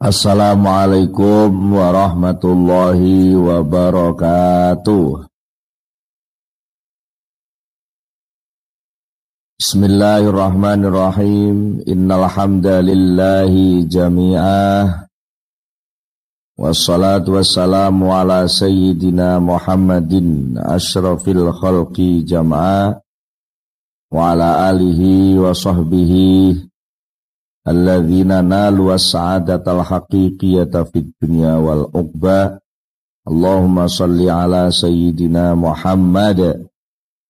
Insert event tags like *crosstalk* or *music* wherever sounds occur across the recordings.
Assalamualaikum warahmatullahi wabarakatuh. Bismillahirrahmanirrahim. Innal hamdalillahi jami'ah. Wassalatu wassalamu ala sayyidina Muhammadin asyrafil khalqi jam'ah wa ala alihi wa sahbihi alladzina nalu as-sa'adatal haqiqiyata fid dunya wal uqba Allahumma salli ala sayyidina Muhammad.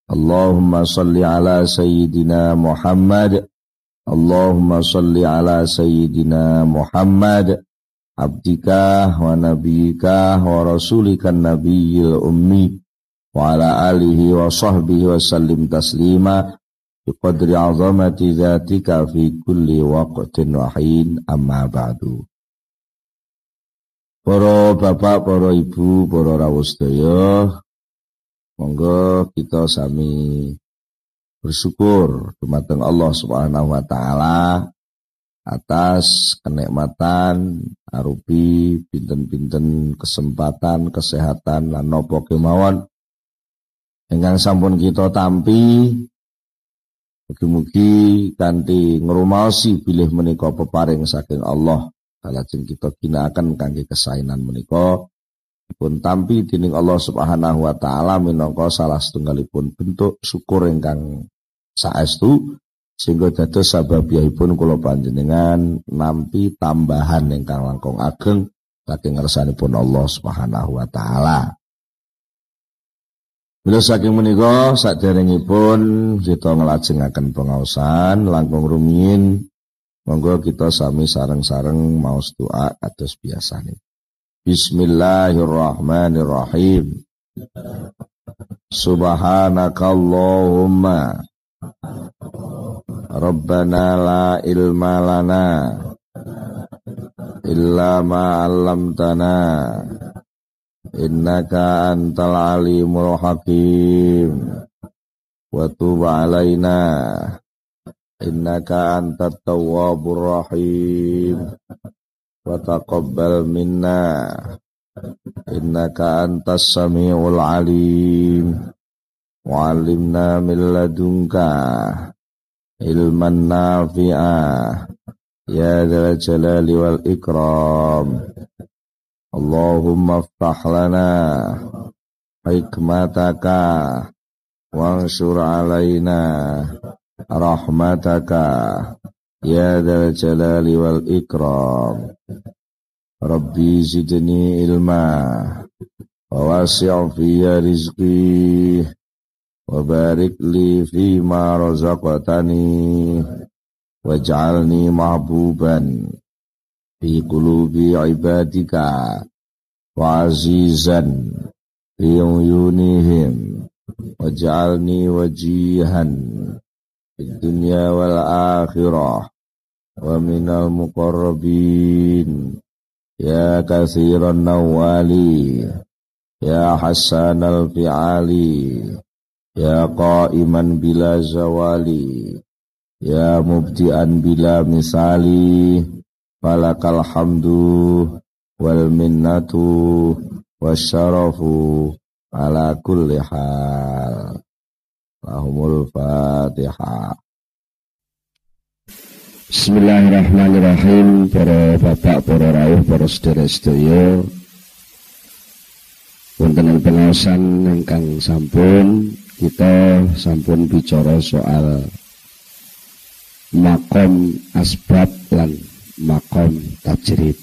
Allahumma salli ala sayyidina Muhammad. Allahumma salli ala sayyidina Muhammad. Abdika wa nabiyika wa rasulika nabiyil ummi. Wa ala alihi wa sahbihi wa sallim taslima biqadri azamati dzatika fi kulli waqtin wa hin amma ba'du Para bapak, para ibu, para rawuh sedaya, monggo kita sami bersyukur dumateng Allah Subhanahu wa taala atas kenikmatan arupi pinten-pinten kesempatan kesehatan lan napa kemawon ingkang sampun kita tampi Mugi-mugi kanthi ngrumaosi bilih menika peparing saking Allah kalajeng kita ginakaken kangge kesainan menika pun tampi dening Allah Subhanahu wa taala minangka salah setunggalipun bentuk syukur ingkang saestu sehingga dados sababiyahipun kula panjenengan nampi tambahan ingkang langkung ageng saking ngersanipun Allah Subhanahu wa taala. Bila saking menika pun kita ngelajengaken pengawasan langkung rumiyin monggo kita sami sareng-sareng maos doa atus nih. Bismillahirrahmanirrahim. Subhanakallahumma Rabbana la ilma lana illa ma 'allamtana innaka antal alimul hakim. Wa tub alaina innaka antat tawwabur rahim. Wa taqabbal minna. Innaka antas samiul alim. Wa alimna min ladunka ilman nafi'ah ya dzal jalali wal ikram Allahumma ftah lana hikmataka wansur alaina rahmataka ya dal jalali wal ikram. Rabbi zidni ilma wa wasi' fiyya rizqi wa li fi ma waj'alni mahbuban fi qulubi ibadika wa azizan waj'alni wajihan fid dunya wal akhirah wa minal muqarrabin. Ya kathiran nawali ya hasan al fi'ali ya qa'iman bila zawali falakal hamdu wal minnatu wasyarafu ala kulli hal. Lahumul fatihah Bismillahirrahmanirrahim. Para bapak, para rawuh, para sedherek-sedaya wonten pengawasan ingkang sampun kita sampun bicara soal makom asbab lan makom tajrid.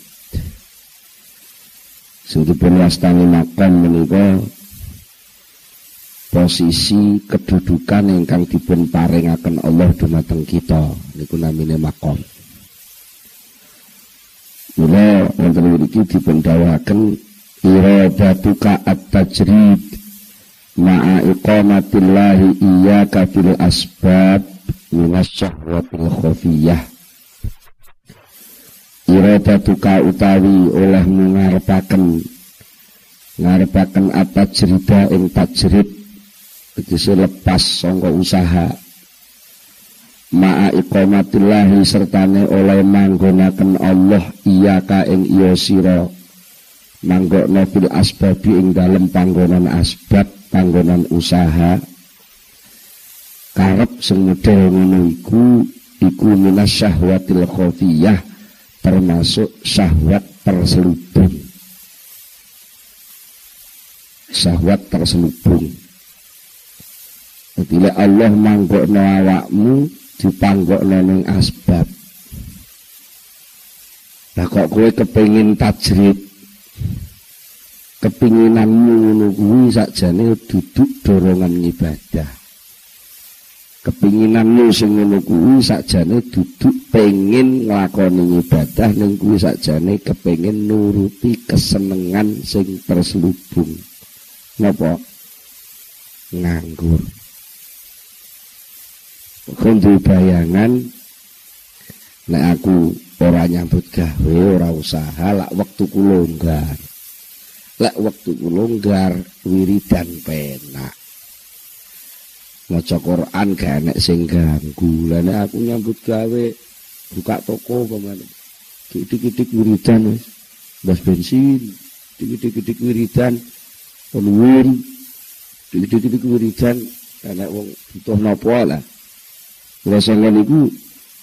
Sudipun wastani makom menika posisi kedudukan ingkang dipun paringaken Allah dumateng kita. Niku namine makom. Mula wonten mriki dipun dawuhaken iradatuka at-tajrid ma'a iqamatillahi iyyaka fil asbab minas khafiyah iradatuka utawi oleh ngarepaken ngarepaken apa cerita ing tajrid. Tegese lepas sangka usaha. Ma'a iqamatillahi sertane oleh manggonaken Allah iya ka ing iya sira. Manggokno fil asbabi ing dalem panggonan asbab panggonan usaha. Karep sing model iku iku minas syahwatil khafiyah termasuk syahwat terselubung syahwat terselubung jadi Allah manggokno awakmu dipanggokno ning asbab. Lah kok kowe kepengin tajrid kepinginanmu ngono kuwi sakjane duduk dorongan ibadah. Kepinginanmu sing ngono kuwi sakjane duduk pengin nglakoni ibadah ning kuwi sakjane kepengin nuruti kesenengan sing terselubung. Napa? Nganggur. Kundi bayangan nek aku ora nyambut gawe, ora usaha, lak wektuku longgar. Lek wektuku longgar, wiridan penak. Maca Quran gak enek sing ganggu. Lah aku nyambut gawe, buka toko pemane. Dik-dik wiridan wis. Bas bensin, dik-dik wiridan, penuhin, dik-dik wiridan, karena wong butuh nopo lah. Kula sangka niku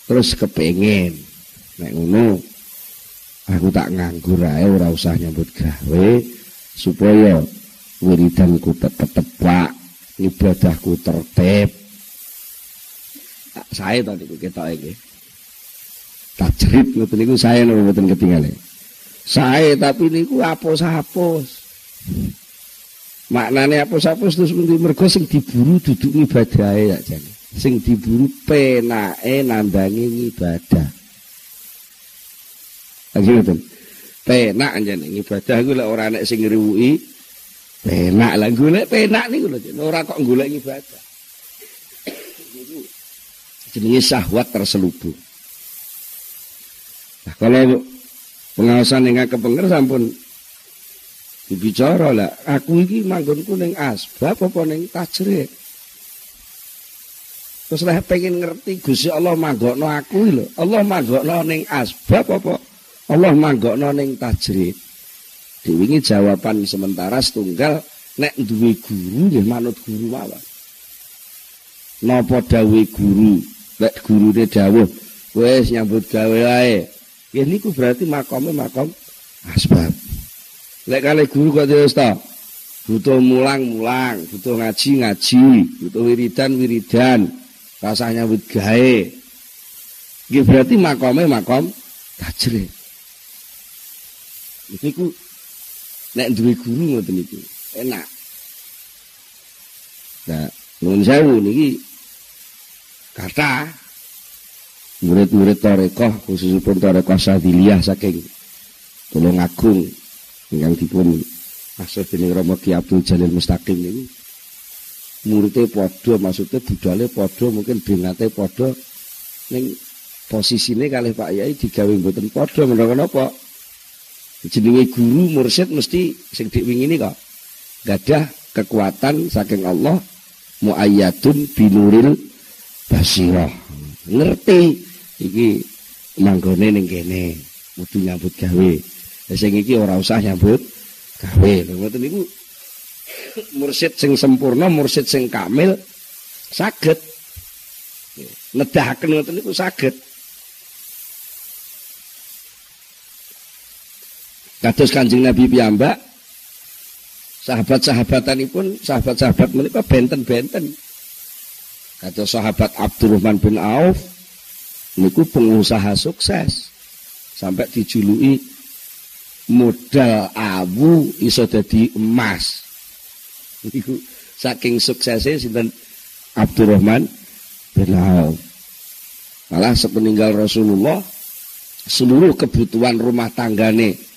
terus kepengen nek ngono aku tak nganggur ae ora usah nyambut gawe supaya wiridanku tetep tepak ibadahku tertib. Saya tadi niku ketok iki. Tajrid ngoten niku saya nopo mboten ketinggalan. Saya tapi niku apos-apos maknane apos-apos terus mergo sing diburu duduk ibadahe ya jane. Sing diburu penake nambangi ibadah. Lagi ngoten. Penak anjene ibadah iku lek ora nek sing ngriwuki penak lah golek penak niku lho ora kok golek ibadah. Jenenge syahwat terselubung. Nah, kalau pengawasan yang kepenger sampun dibicara lah aku iki manggonku ning asbab apa ning tajrid Terus lah pengen ngerti Gusti Allah manggokno aku lho. Allah manggokno ning asbab apa? Allah manggokno ning tajrid. Diwingi jawaban sementara setunggal nek duwe guru nggih manut guru mawon. Napa dawuhe guru? Nek gurune dawuh wis nyambut gawe wae. Ya niku berarti makome makom asbab. Lek kali guru kok terus? Butuh mulang-mulang, butuh ngaji-ngaji, butuh wiridan-wiridan. rasanya wit gawe iki berarti makome makom tajrid niku nek duwe guru ngoten niku enak. Nah nuwun sewu niki. Kata murid-murid tarekoh khususipun tarekoh sadiliyah saking tulung agung ingkang dipun Asal dening Romo Ki Abdul Jalil Mustaqim niku. Muridnya podo maksudnya budalnya podo mungkin bingate podo ning posisine kali Pak Yai digawe mboten podo menawa napa jenenge guru mursyid mesti sing diwingini kok. Gadah kekuatan saking Allah muayyadun binuril basirah. Ngerti? Iki manggone ning kene kudu nyambut gawe. Sing iki ora usah nyambut gawe. Ngoten niku mursid sing sempurna, mursid sing kamil saged. Nedahaken ngoten niku saged. Kados Kanjeng Nabi piyambak sahabat-sahabatanipun sahabat-sahabat menika benten-benten. Kados sahabat Abdurrahman bin Auf niku pengusaha sukses sampai dijuluki modal awu iso dadi emas. Iku saking suksesnya sinten Abdurrahman bin Auf. Malah sepeninggal Rasulullah seluruh kebutuhan rumah tanggane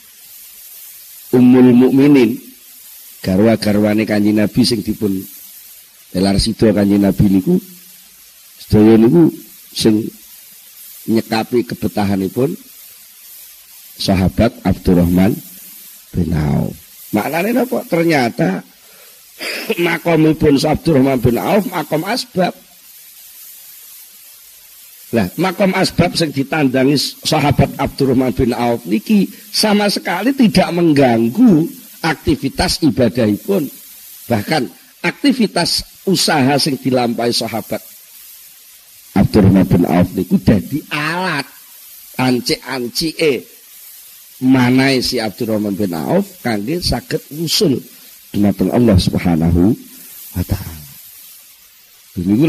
Ummul Mukminin garwa-garwane Kanjeng Nabi sing dipun elar sida Kanjeng Nabi niku sedaya niku sing nyekapi kebetahanipun sahabat Abdurrahman bin Auf. Maknanya apa? Ternyata *coughs* makomipun Abdurrahman bin Auf makom asbab Lah, makom asbab yang ditandangi sahabat Abdurrahman bin Auf niki sama sekali tidak mengganggu aktivitas ibadah pun. Bahkan aktivitas usaha yang dilampai sahabat Abdurrahman bin Auf niku dadi alat anci-anci e manai si Abdurrahman bin Auf kangge sakit usul dumateng Allah Subhanahu wa taala. Niku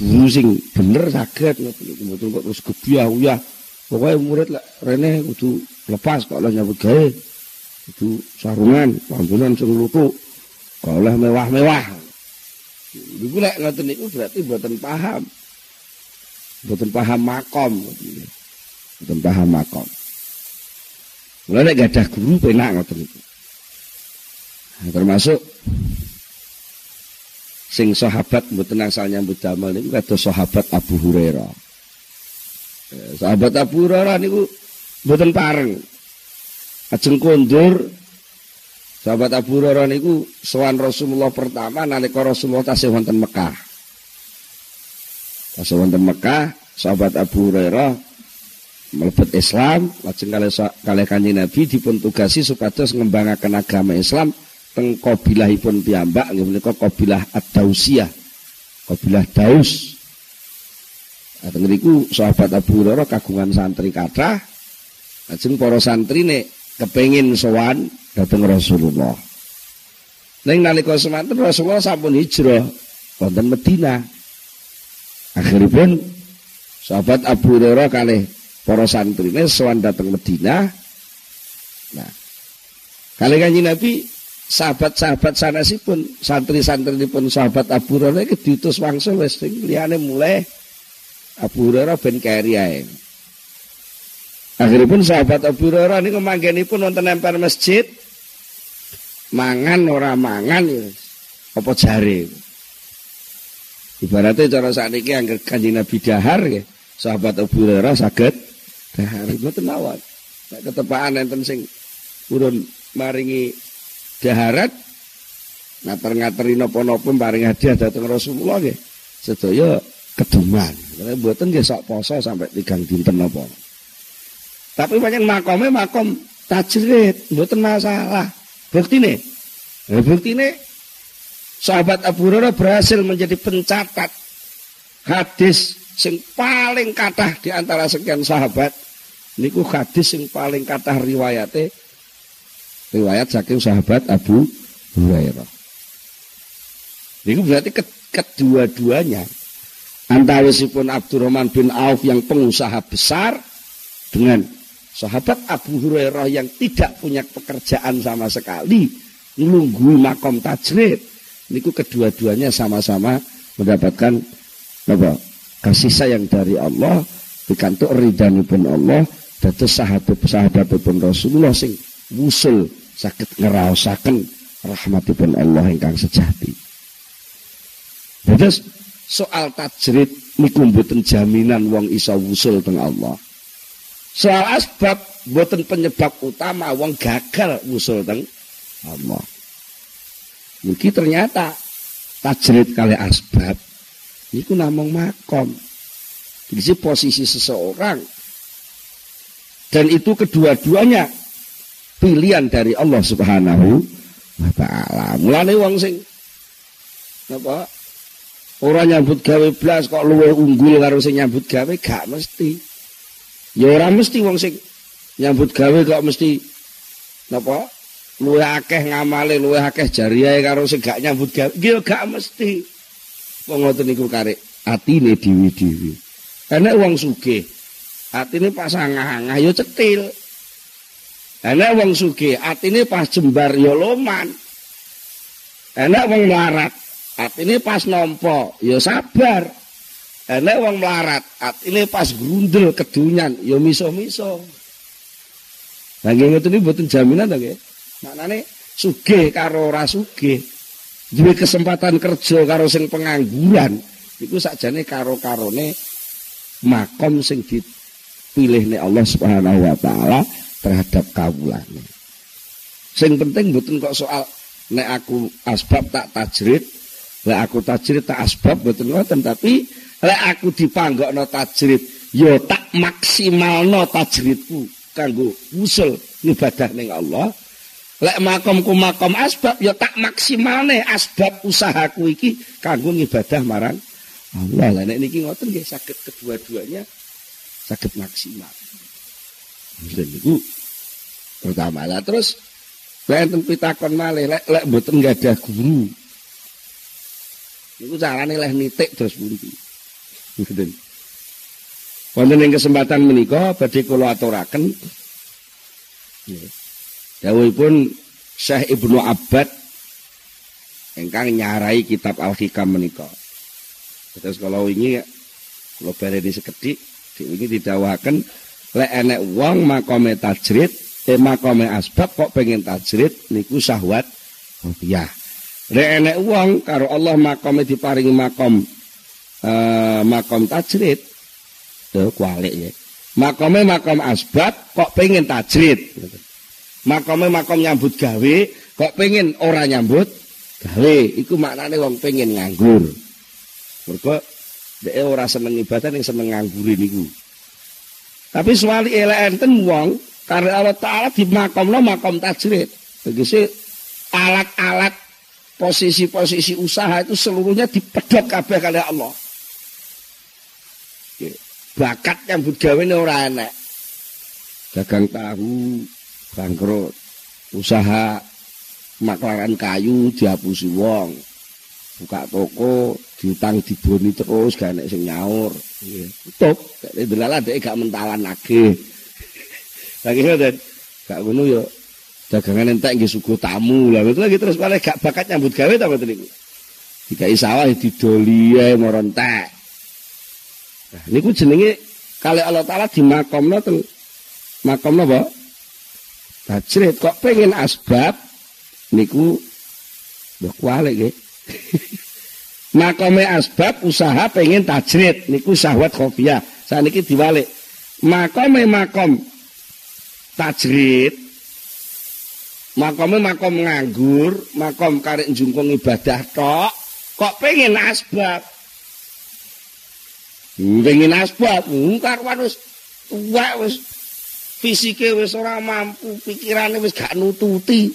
guru sing bener saged ngoten kok terus gebyah uyah pokoknya murid lek rene kudu lepas kok lah nyambut gawe. Sarungan pambunan sing lutuk oleh mewah-mewah. Niku lek ngoten niku berarti mboten paham. Mboten paham makom. Mboten paham makom. Mulai nek gadah guru penak ngoten niku. Termasuk sing sahabat mboten asal nyambut damel niku kados sahabat Abu Hurairah. Ya, sahabat Abu Hurairah niku mboten pareng. Ajeng kondur sahabat Abu Hurairah niku sowan Rasulullah pertama nalika Rasulullah tasih wonten Mekah. Tasih wonten Mekah, sahabat Abu Hurairah melebet Islam, lajeng kalih kalih Kanjeng Nabi dipun tugasi supados ngembangaken agama Islam teng kabilahipun piyambak nggih menika kabilah Ad-Dausiyah. Kabilah Daus. Ateng niku sahabat Abu Hurairah kagungan santri kathah. Lajeng para santrine kepengin sowan dhateng Rasulullah. Ning nalika semanten Rasulullah sampun hijrah wonten Madinah. Akhiripun sahabat Abu Hurairah kalih para santrine sowan dhateng Madinah. Nah, kali kanjeng Nabi sahabat-sahabat pun santri-santri pun sahabat Abu Hurairah iki diutus wangsul wis sing liyane mulai Abu Hurairah ben keri ae. Akhiripun sahabat Abu Hurairah niku manggenipun wonten emper masjid mangan ora mangan ya. Apa jare? Ibaratnya cara sakniki angger Kanjeng Nabi dahar ya, sahabat Abu Hurairah saged dahar mawon. Nek ketepaan enten sing urun maringi daharat ngater-ngateri napa-napa paring hadiah dhateng Rasulullah nggih sedaya keduman. Mboten nggih sok poso sampai tigang dinten napa. Tapi banyak makome makom tajrid, mboten masalah. Buktine, eh, buktine sahabat Abu Hurairah berhasil menjadi pencatat hadis sing paling kathah di antara sekian sahabat niku hadis sing paling kathah riwayate riwayat saking sahabat Abu Hurairah. Ini berarti kedua-duanya antawisipun Abdurrahman bin Auf yang pengusaha besar dengan sahabat Abu Hurairah yang tidak punya pekerjaan sama sekali menunggu makom tajrid niku kedua-duanya sama-sama mendapatkan apa kasih sayang dari Allah dikantuk pun Allah dados sahabat sahabat pun Rasulullah sing wusul sakit ngerausaken rahmatipun Allah ingkang sejati. Terus soal tajrid niku mboten jaminan wong iso wusul teng Allah. Soal asbab mboten penyebab utama wong gagal wusul teng Allah. Niki ternyata tajrid kali asbab niku namung makom. Jadi posisi seseorang dan itu kedua-duanya pilihan dari Allah Subhanahu wa taala. Mulane wong sing apa ora nyambut gawe blas kok luwih unggul karo sing nyambut gawe gak mesti. Ya ora mesti wong sing nyambut gawe kok mesti napa luwih akeh ngamale luwih akeh jariahe karo sing gak nyambut gawe. Ya gak mesti. Wong ngoten niku karek atine dewi-dewi. Enek wong sugih atine pasangah-angah ya cetil. Enak wong sugih, atine pas jembar ya loman. Enak wong melarat, atine pas nompo ya sabar. Enak wong melarat, atine pas grundel kedunyan ya miso-miso. Lah nggih ngoten mboten jaminan to nggih. Maknane sugih karo ora sugih. Duwe kesempatan kerja karo sing pengangguran iku sakjane karo-karone makom sing dipilih Allah Subhanahu wa taala terhadap kawulane. Sing penting mboten kok soal nek aku asbab tak tajrid, nek aku tajrid tak asbab mboten ngoten tapi lek aku dipanggokno tajrid ya tak maksimalno tajridku kanggo usul ibadah ning Allah lek makomku makom asbab ya tak maksimalne asbab usahaku iki kanggo ibadah marang Allah lah nek niki ngoten nggih saged kedua-duanya saged maksimal. Mboten niku pertama lah terus lek enten pitakon malih lek lek mboten gadah guru. Niku carane leh nitik terus pundi. Mboten. Wonten ing kesempatan menika badhe kula aturaken Dawuhipun Syekh Ibnu Abbad ingkang nyarai kitab Al-Hikam menika. Terus kalau ini kalau di sekedik, ini didawakan lek enek wong makome tajrid, eh makome asbab kok pengen tajrid niku syahwat ya. Lek enek wong karo Allah makome diparingi makom eh makom tajrid, tuh kualik ya. Makome makom asbab kok pengen tajrid. Makome makom nyambut gawe kok pengen ora nyambut gawe. Iku maknane wong pengen nganggur. Mergo dhek ora seneng ibadah ning seneng nganggurin niku. Tapi suwali elek enten wong karo Allah taala di makomno makom tajrid. Tegese alat-alat posisi-posisi usaha itu seluruhnya dipedot kabeh kali Allah. Bakat yang gawe ora enak. Dagang tahu, bangkrut, usaha maklaran kayu dihapusi wong. buka toko diutang diboni terus gak nek sing nyaur nggih tutup dhek gak mentalan lagi lagi ngoten gak ngono yo dagangan entek nggih suguh tamu lah. Itu lagi terus malah gak bakat nyambut gawe ta mboten niku? Dikai sawah didoli ae morontek nah niku jenenge kali Allah taala di makomno teng makomno apa? Tajrid kok pengen asbab? Niku Mbah kualik nggih. *laughs* Makome asbab usaha pengen tajrid. Niku syahwat khofiyah. Saniki diwalik. Makome makom tajrid makome makom nganggur, makom karek jungkung ibadah tok, kok pengen asbab. Hmm, pengen asbab, hmm, karuan wis tuwek wis fisike wis ora mampu, pikirane wis gak nututi.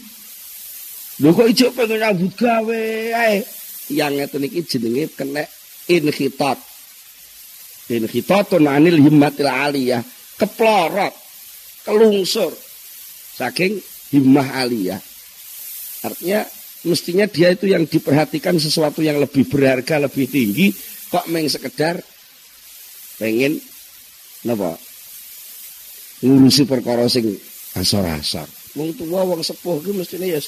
Lho kok ijo pengen nyambut gawe ae. Yang ngeten iki jenenge kena inhitat. Inhitatun anil himmatil aliyah, keplorot, kelungsur saking himmah aliyah. Artinya mestinya dia itu yang diperhatikan sesuatu yang lebih berharga, lebih tinggi. Kok meng sekedar pengen napa? Ngurusi perkara sing asor-asor. Wong tuwa wong sepuh ki mestine ya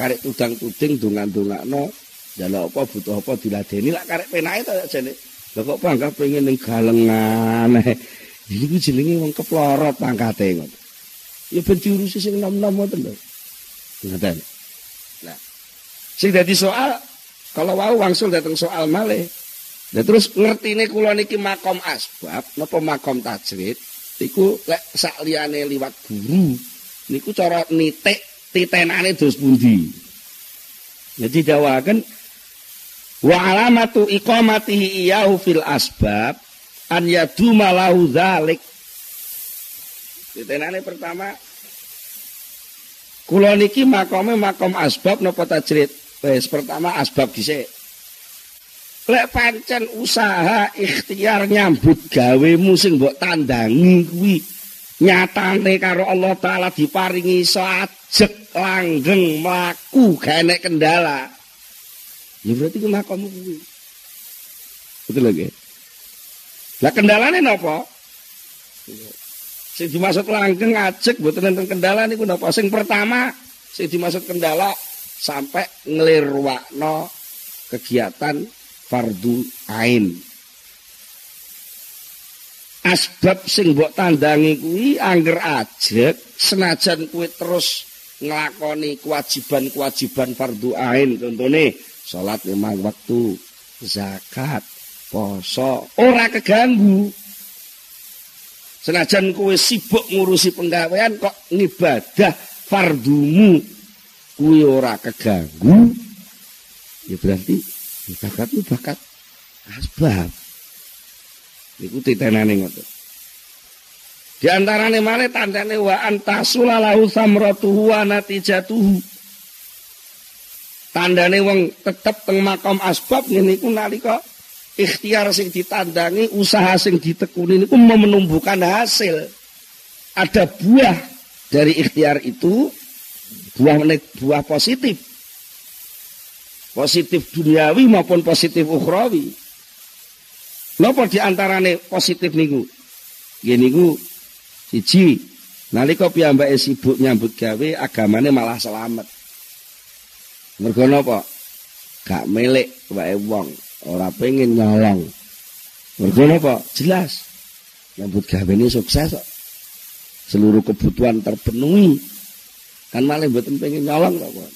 karek tudang tuding dongan-dongakno jaluk apa butuh apa diladeni. Lak karek penake to jane. Lho kok bangga pengen ning galengan? *laughs* Iki jenenge wong keplorot pangkate ngono ya ben diurusi sing nom-nom ngoten lho ngoten nah sing dadi soal kalau wau wangsul datang soal malih Nah terus ngertine kula niki makom asbab napa makom tajrid iku lek sak liyane liwat guru niku cara nitik titenane dos pundi. Jadi dawakan wa alamatu iqamatihi iyahu fil asbab an yaduma lahu dzalik. Titenane pertama kula niki makome makom asbab napa tajrid? Wis pertama asbab dhisik. Lek pancen usaha ikhtiar nyambut gawemu sing mbok tandangi kuwi nyatane karo Allah taala diparingi iso ajek langgeng mlaku gak kendala ya berarti ku makommu kuwi betul lagi lah kendalane napa sing dimaksud langgeng ajek mboten enten kendala niku napa? Sing pertama sing dimaksud kendala sampai ngelirwakno kegiatan fardu ain. Asbab sing mbok tandangi kuwi angger ajek senajan kuwi terus nglakoni kewajiban-kewajiban fardu ain. Contone salat lima waktu zakat poso ora keganggu senajan kuwi sibuk ngurusi penggawean kok ngibadah fardumu kuwi ora keganggu ya berarti bakatmu bakat asbab Niku titenane ngoten. Di antarane male tandane wa antasulalahu samratuhu wa natijatuhu. Tandane wong tetep teng makam asbab ngene iku nalika ikhtiar sing ditandangi, usaha sing ditekuni niku menumbuhkan hasil. Ada buah dari ikhtiar itu, buah buah positif. Positif duniawi maupun positif ukhrawi. Napa di antarane positif niku? Nggih niku siji nalika piyambake sibuk nyambut gawe agamane malah selamat. Mergo napa? Gak milik wae wong, ora pengen nyolong. Mergo napa? Jelas. Nyambut gawe ini sukses kok. Seluruh kebutuhan terpenuhi. Kan malah mboten pengen nyolong kok.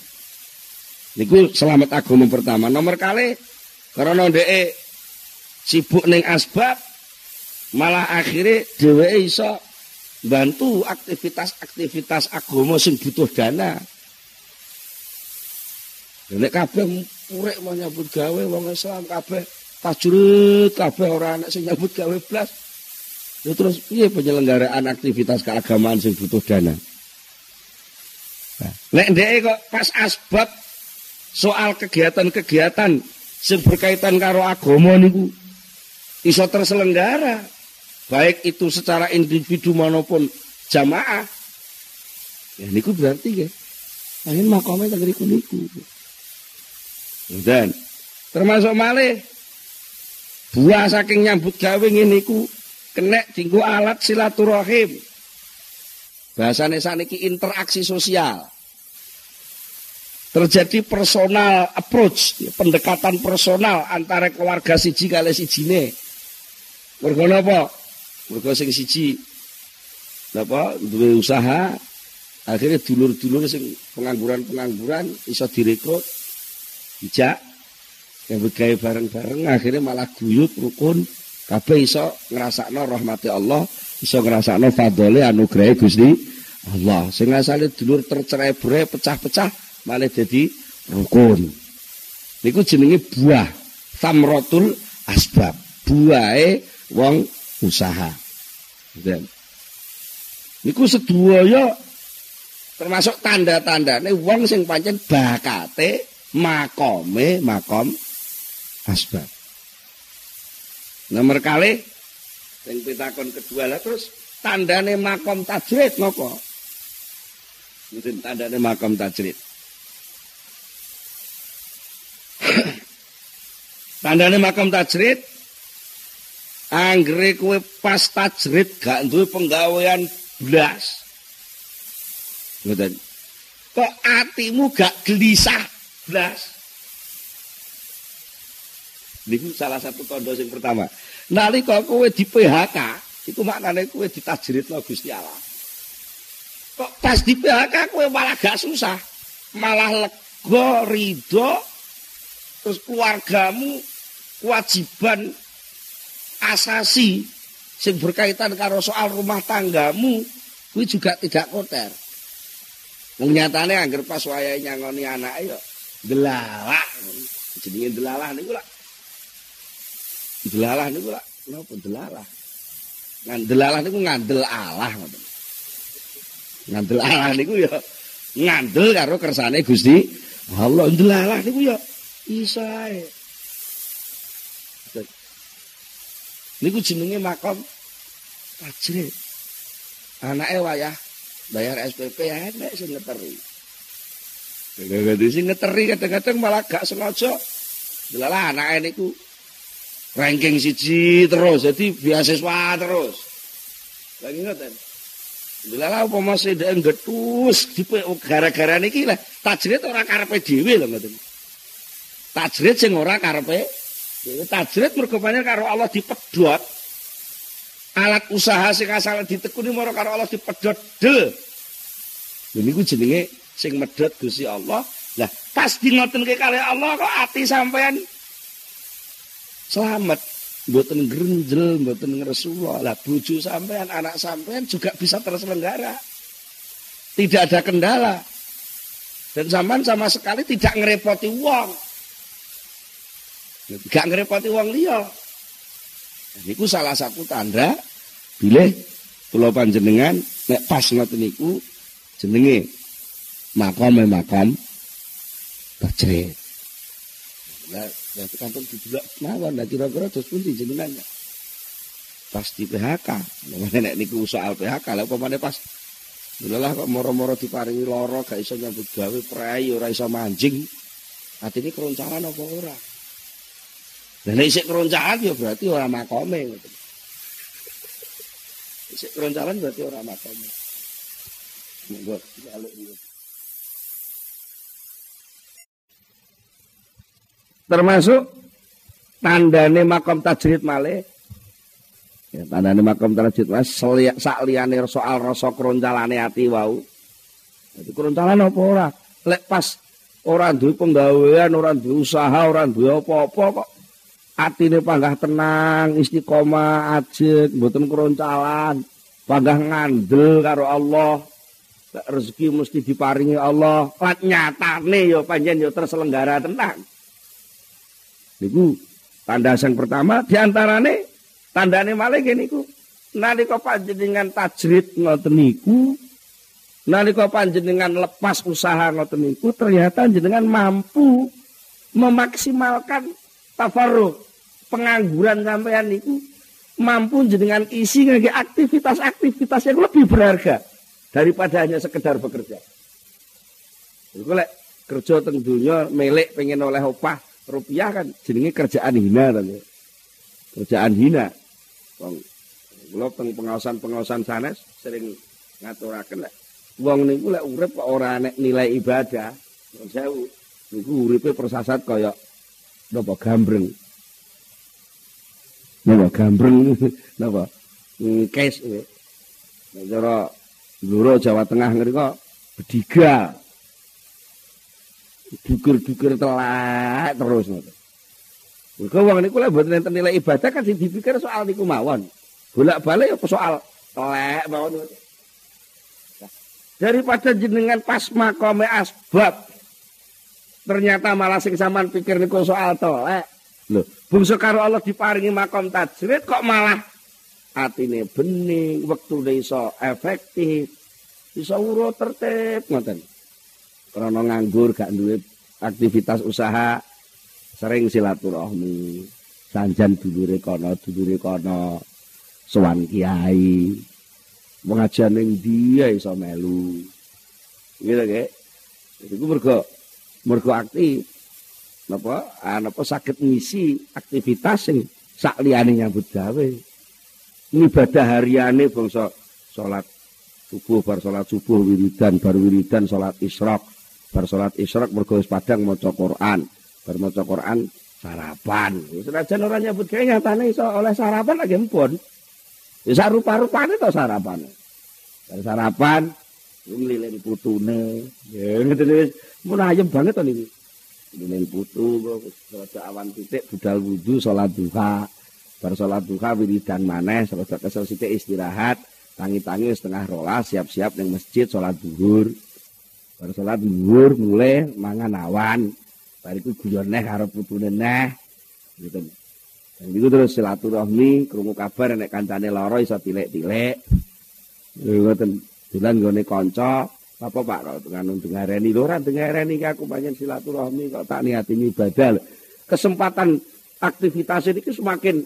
Niku selamat agama pertama. Nomor kali karena ndeke sibuk ning asbab malah akhirnya dheweke iso bantu aktivitas-aktivitas agama sing butuh dana. Nek kabeh urek mau nyambut gawe wong Islam kabeh tajurut kabeh ora ana sing nyambut gawe blas. Ya terus piye penyelenggaraan aktivitas keagamaan sing butuh dana? Nah, nek kok pas asbab soal kegiatan-kegiatan sing berkaitan karo agama niku iso terselenggara baik itu secara individu maupun jamaah ya niku berarti ya angin makamnya tak niku niku dan termasuk malih buah saking nyambut gawe niku kena tinggu alat silaturahim. Bahasane saniki interaksi sosial. Terjadi personal approach, pendekatan personal antara keluarga siji kali sijine. Mergo napa? Mergo sing siji. Napa? Duwe usaha akhirnya dulur-dulur sing pengangguran-pengangguran iso direkrut dijak yang bergaya bareng-bareng akhirnya malah guyut rukun kabeh iso ngrasakno rahmati Allah iso ngrasakno fadole anugerah Gusti Allah sing asale dulur tercerai-berai pecah-pecah malah jadi rukun. Niku jenenge buah samrotul asbab. Buahe wong usaha. Dan niku sedaya termasuk tanda-tandane wong sing pancen bakate makome makom asbab. Nomor kali sing pitakon kedua lah terus tandane makom tajrid napa? Mungkin tandane makom tajrid. *clears throat* Tandane makam tajrid anggere kowe pas tajrid gak duwe penggawean blas. Ngoten. Kok atimu gak gelisah. Niku salah satu tondo sing pertama. Nalika kowe di PHK, itu maknane kowe ditajridno Gusti Allah. Kok pas di PHK kowe malah gak susah, malah lega, ridho, terus keluargamu kewajiban asasi sing berkaitan karo soal rumah tanggamu kuwi juga tidak kotor. Wong nyatane angger pas wayahe nyangoni anake yo delalah. Jenenge delalah niku lak. Delalah niku lak napa delalah? Ngandelalah niku ngandel Allah ngoten. Ngandel Allah niku ya ngandel karo kersane Gusti Allah. Delalah niku ya iso ae. Niku jenenge makam tajrid. Anake wayah bayar SPP enek sing ngeteri. Sing ngeteri kadang-kadang malah gak sengaja. Delalah anake niku ranking siji terus, jadi beasiswa terus. Lagi ngoten. Delalah upama sedek getus gara-gara niki lah tajrid ora karepe dhewe lho ngoten. Tajrid sing ora karepe Tajrid karo Allah dipedhot. Alat usaha sing asal ditekuni mara karo Allah dipedhot del. Lha niku jenenge sing medhot Gusti Allah. Lah pas di ngotenke kali Allah kok ati sampean selamat. Mboten grenjel, mboten ngresula. Lah bojo sampean, anak sampean juga bisa terselenggara. Tidak ada kendala. Dan sampean sama sekali tidak ngerepoti wong. Gak ngerepoti wong liya. Niku salah satu tanda bilih kula panjenengan nek pas ngoten niku jenenge makam makam tajrid. Lah, ya kantong didelok mawon lah kira-kira terus pundi jenengan. Pas di PHK, *laughs* nek niku soal PHK lah upamane pas Lelah kok moro-moro diparingi loro gak iso nyambut gawe prei ora iso manjing. Atine keroncalan apa ora? Lah nek isih keroncalan ya berarti ora makome ngoten. Isih keroncalan berarti ora makome. Monggo balik Termasuk tandane makom tajrid malih Ya, tandane makom tarjid mas sak liyane soal rasa kroncalane ati wau. Dadi kroncalan apa ora? Lek pas ora duwe penggawean, ora duwe usaha, ora duwe apa-apa kok atine panggah tenang, istiqomah, ajeg, mboten kroncalan, panggah ngandel karo Allah. Rezeki mesti diparingi Allah. Lan nyatane ya panjen ya terselenggara tenang. Niku tanda yang pertama diantarane Tandane malih niku nalika panjenengan tajrid ngoten niku nalika panjenengan lepas usaha ngoten niku ternyata jenengan mampu memaksimalkan tafarruh pengangguran sampean niku mampu jenengan isi ngake aktivitas-aktivitas yang lebih berharga daripada hanya sekedar bekerja. Iku lek kerja teng dunya melek pengen oleh opah rupiah kan jenenge kerjaan hina kan. Kerjaan hina. Wong kula teng pengawasan-pengawasan sanes sering ngaturaken lek wong niku lek urip kok ora nek nilai ibadah, sewu niku uripe persasat kaya napa gambreng. Napa gambreng *laughs* napa? Kes ya. Nek cara Jawa Tengah ngriko bediga. Dukur-dukur telak terus ngoten. Mergo wong niku lek mboten enten nilai ibadah kan sing dipikir soal niku mawon. Bolak-balik ya soal telek mawon. Daripada jenengan pas makome asbab ternyata malah sing sampean pikir niku soal telek. Lho, bungsu karo Allah diparingi makom tajrid kok malah atine bening, wektune iso efektif, iso urut tertib ngoten. Karena nganggur gak duwe aktivitas usaha, sering silaturahmi. Sanjan dulure kono dulure kono sowan kiai. Pengajian ning dia iso melu. Gitu ge. Iku mergo mergo aktif. Napa? Napa saged ngisi aktivitas sing sak liyane nyambut gawe. Ibadah hariane bangsa salat subuh bar salat subuh wiridan bar wiridan salat isyraq bar salat isyraq mergo padang maca Quran bar maca Quran sarapan. Senajan ora nyebut gawe nyatane iso oleh sarapan lagi empun. Ya sak rupa-rupane to sarapan. Bar sarapan nglilin putune. Ya ngene mun ayem banget to niki. Nglilin putu kok awan titik budal wudu salat duha. Bar salat duha wiridan maneh salat kesel sithik istirahat. Tangi-tangi setengah rolas siap-siap ning masjid salat zuhur. Bar salat mulai mangan awan. bariku guyon neh karo putune neh gitu. Dan itu terus silaturahmi krungu kabar nek kancane lara iso tilek-tilek. Ngoten. Dolan gone kanca. Apa Pak kok nganu dengareni lho ora dengareni iki aku panjen silaturahmi kok tak niati ibadah kesempatan aktivitas ini semakin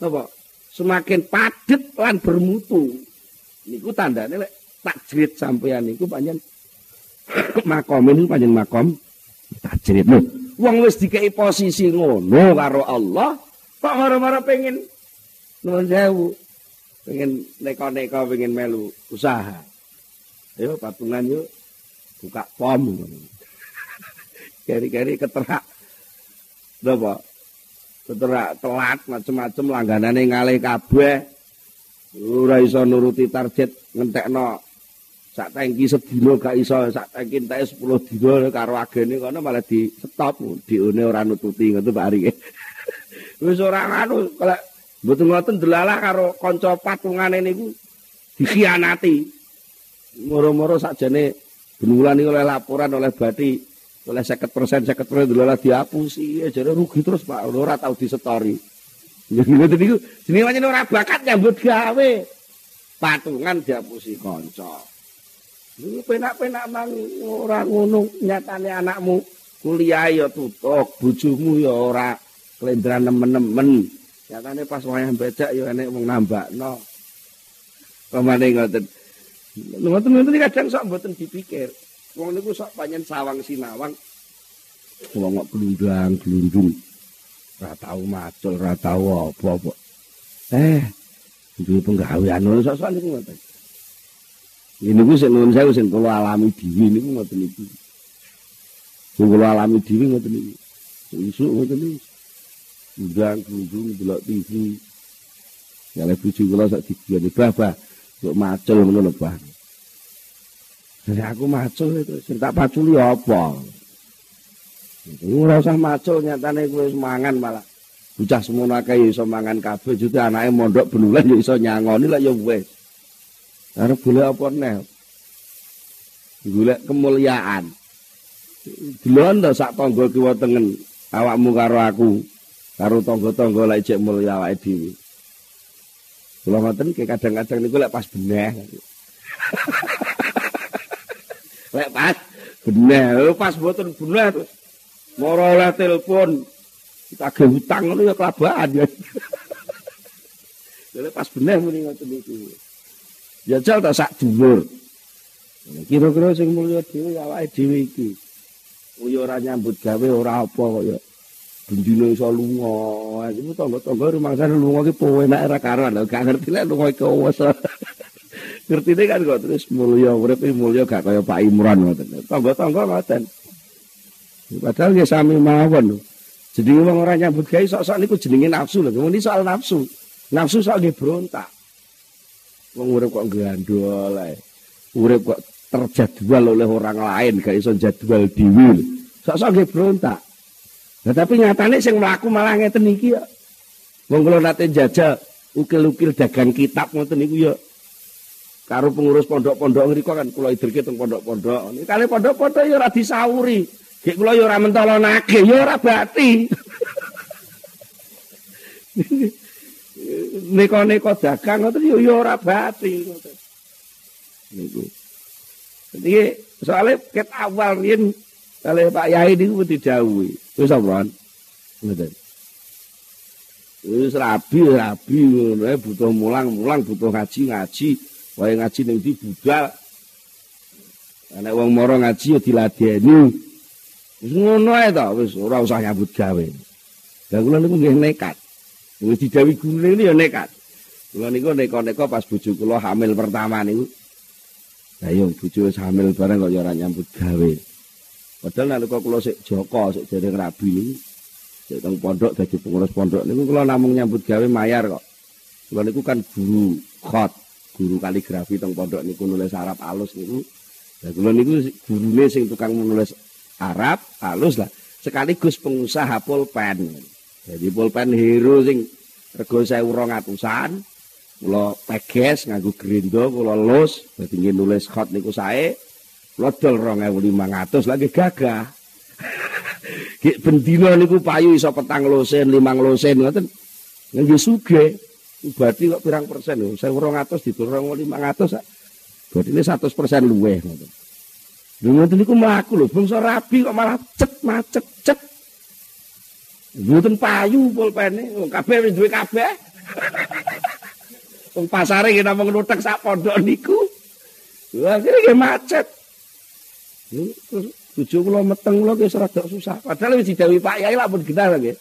apa semakin padat lan bermutu. Niku tandane lek takjrid sampeyan niku panjen makom ini panjen makom. Tajrid lho. Wong wis dikei posisi ngono karo Allah kok marah-marah pengen nuwun sewu pengen neko-neko pengen melu usaha. Ayo patungan yuk buka pom. *laughs* Keri-keri keterak. Apa keterak telat macem-macem langganane ngalih kabeh. Ora iso nuruti target ngentekno sak tangki sedina gak iso sak tangki entek 10 dina karo agene kono malah di stop. Diune ora nututi ngono Pak Ari. *laughs* Wis ora anu kalau mboten ngoten delalah karo kanca patungane niku dikhianati. Moro-moro sakjane benulan oleh laporan oleh bati oleh 50% 50% delalah dihapusi jare rugi terus Pak. Ora tau disetori. Ngoten niku. Jenenge ora bakat nyambut gawe. Patungan diapusi kanca. Penak-penak mang ora ngono nyatane anakmu kuliah ya tutuk, bojomu ya ora klendran nemen-nemen. Nyatane pas wayah becak ya enek wong nambakno. Pamane ngoten. Ngoten-ngoten kadang sok mboten dipikir. Wong niku sok panjen sawang sinawang. Wong kok glundang glundung. Ora tau macul, ora tau apa-apa. Eh, duwe penggawean ngono sok-sok niku ngoten. Ini ku sing nuwun sewu sing kula alami dhewe niku ngoten niku. Sing kula alami dhewe ngoten niku. Isuk ngoten niku. Glundang glundung delok TV. Ya lek bojo kula sak digiyane bah kok macul ngono lho Bang. Jadi aku macul itu, sing tak paculi apa? Ora usah macul nyatane kowe mangan malah. Bocah semono akeh iso mangan kabeh jute anake mondok benulan ya iso nyangoni lah ya wis. Arep golek apa neh? Golek kemuliaan. Delon to sak tangga kiwa tengen awakmu karo aku karo tangga-tangga lek cek mulya awake dhewe. Kula ngoten ki kadang-kadang niku lek pas beneh. *laughs* lek pas beneh, pas beneh terus moro oleh telepon kita ge hutang ngono ya kelabaan ya. *laughs* Lek pas beneh muni ngoten niku. Jajal tak sak dhuwur. Kira-kira sing mulya dhewe awake dhewe iki. Uyo ora nyambut gawe ora apa kok ya. bendino iso lunga. Iku tangga-tangga rumangsane lunga ki powe nek ora lho, gak ngerti lek lunga iki wis. *laughs* Ngertine kan kok terus mulya urip mulya gak kaya Pak Imran ngoten. Tangga-tangga ngoten. Padahal ya sami mawon. Jadi wong ora nyambut gawe sok-sok niku jenenge nafsu lho. Ini soal nafsu. Nafsu sok nggih brontak. Wong urip kok gandol ae. Urip kok terjadwal oleh orang lain gak iso jadwal dhewe. Sok-sok nggih brontak. Nah, tapi nyatane sing mlaku malah ngeten iki ya. Wong kula nate jajal ukil-ukil dagang kitab ngoten niku ya. Karo pengurus pondok-pondok ngriko kan kula idirke teng pondok-pondok. Kali pondok-pondok ya ora disauri. Gek kula ya ora mentolonake, ya ora bati. *laughs* Neko-neko dagang ngoten ya ora bati ngoten. Niku. Jadi soalnya ket awal riyen kali Pak Yai niku didhawuhi. Wis apa? Ngoten. Wis rabi rabi ngono butuh mulang-mulang butuh ngaji-ngaji. Wae ngaji ning ndi budal. Nek wong mara ngaji ya diladeni. Wis ngono ae to, wis ora usah nyambut gawe. Lah kula niku nggih nekat. Wis didawi gune ini ya nekat. Kula niku neko-neko pas bojo kula hamil pertama niku. Lah yo bojo wis hamil bareng kok ya ora nyambut gawe. Padahal nalika kula sik Joko, sik dereng rabi niku sik teng pondok dadi pengurus pondok niku kula namung nyambut gawe mayar kok. Kula niku kan guru khot, guru kaligrafi teng pondok niku nulis Arab alus niku. Lah kula niku gurune sing tukang nulis Arab alus lah. Sekaligus pengusaha pulpen. Jadi pulpen hero sing rego 1200-an. Kula peges nganggo grindo, kula lus dadi nulis khot niku sae. lodol 2500 lagi gagah. *laughs* Ki bendina niku payu iso petang losen, limang losen ngoten. Nggih sugih. Berarti kok pirang persen lho? 1200 diturung 500. Berarti ini 100 persen ngoten. Lha ngoten niku mlaku lho, bangsa rabi kok malah cet macet cet. Mboten payu pulpene, kabeh wis duwe kabeh. Wong pasare ki namung nutek sak pondok niku. Wah, iki macet. Bojo kula meteng kula wis rada susah. Padahal wis didhawuhi Pak Yai lah genah nggih.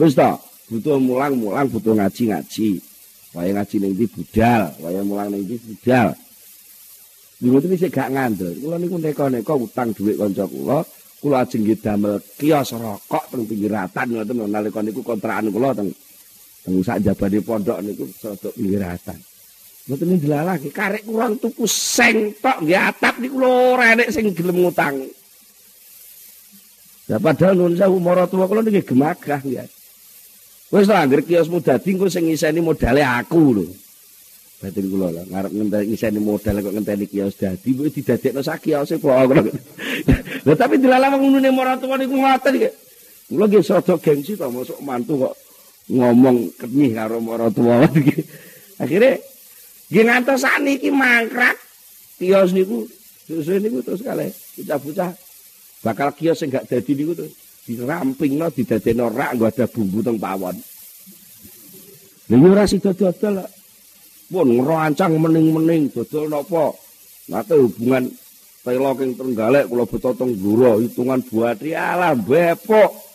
Wis to, butuh mulang-mulang, butuh ngaji-ngaji. Waya ngaji ning ndi budal, waya mulang ning ndi budal. Iki sik gak ngandel. Kula niku neko-neko utang dhuwit kanca kula, kula ajeng nggih damel kios rokok teng pinggiratan ngoten nalika niku kontrakan kula teng teng sak jabane pondok niku sedok pinggiratan. Mboten dilalake, karek kurang tuku seng tok nggih atap niku lho ora enek sing gelem ngutang. Ya padahal nuwun sewu maratuwa kula niki gemagah ya. Wis to anggere kiosmu dadi engko sing ngiseni modale aku lho. Batin kula lho ngarep ngenteni ngiseni modal kok ngenteni kios dadi kuwi didadekno sak kiose kok. Lah tapi dilalah ngono ne maratuwa niku ngoten iki. Kula nggih sedok gengsi to mosok mantu kok ngomong kenih karo para tuwa. *laughs* Akhirnya nggih ngantos saniki mangkrak kios niku susu niku terus kale bocah-bocah bakal kios sing gak dadi niku terus dirampingno didadekno rak nggo ada bumbu teng pawon. Lha ora sida dodol pun ngerancang mening-mening dodol napa? Nate hubungan telo king Trenggalek kula beto teng Bluro hitungan buat alah bepok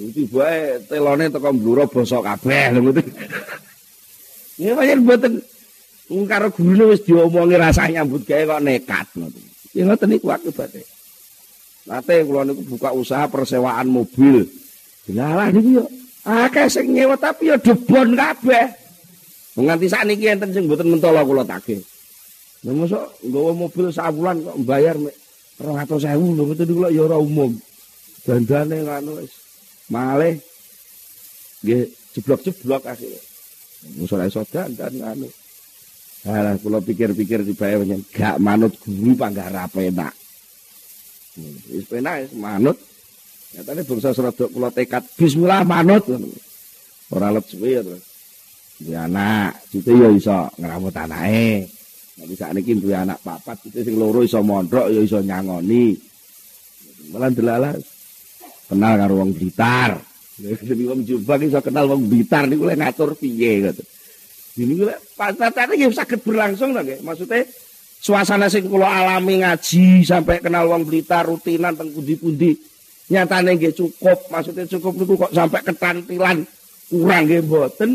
Iki bae telone teko mbluro basa kabeh ngoten. *laughs* Ya pancen mboten karo gurune wis diomongi rasane nyambut gawe kok nekat ngoten. Ya ngoten niku akibate. Nate kula niku buka usaha persewaan mobil. Lah niku yo akeh sing nyewa tapi yo debon kabeh. Nganti sakniki enten sing mboten mentolo kula tagih. Lah mosok nggawa mobil sawulan kok mbayar 200.000 lho ngoten niku yo ora umum. Dandane ngono wis malih nggih jeblok-jeblok akhirnya musola iso dan anu Alah kula pikir-pikir tibae pancen gak manut guru panggara penak. Wis penak wis manut. Nyatane bangsa serodok kula tekad bismillah manut. Ora let suwe ya terus. Duwe anak, cite ya iso ngrawut anake. Nek sakniki duwe anak papat, cite sing loro iso mondok ya iso nyangoni. Malah delalah kenal karo wong Blitar. Jadi wong Jombang iso kenal wong Blitar niku lek ngatur piye ngoten. Ini patatane nggih saged berlangsung to nggih. Maksudnya suasana sing kula alami ngaji sampai kenal wong Blitar rutinan teng pundi-pundi nyatane nggih cukup. Maksudnya cukup niku kok sampai ketantilan kurang nggih mboten.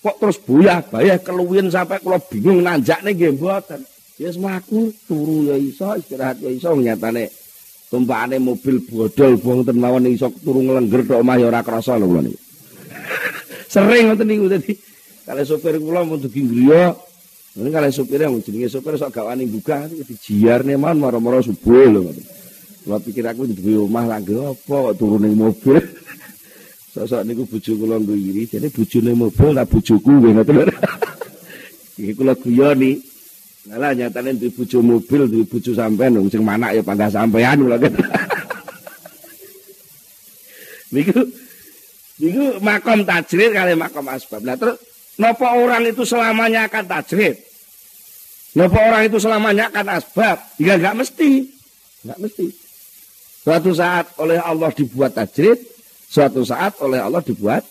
Kok terus boyah bayah keluwin sampai kula bingung nanjakne nggih mboten. Ya semaku turu ya iso istirahat ya iso nyatane tumpakane mobil bodol wonten mawon iso turu nglengger tok omah ya ora krasa lho kula niku. *laughs* Sering ngoten niku dadi kale sopir kula mun dugi griya Ini kalau sopirnya yang jenenge sopir sok gak wani buka dijiarne man maro-maro subuh lho ngoten. Kula pikir aku duwe omah langge apa kok turu ning mobil. *laughs* Sosok niku bojo kula nggiri, dene bojone mobil ta bojoku ngoten. *laughs* Iki kula guyoni. Lah nyatane duwe bojo mobil, duwe bojo sampean wong sing manak ya panggah sampean kula kan. *laughs* niku niku makom tajrid kali makom asbab. Lah terus napa orang itu selamanya akan tajrid? Napa orang itu selamanya akan asbab? Ya enggak mesti. Enggak mesti. Suatu saat oleh Allah dibuat tajrid, suatu saat oleh Allah dibuat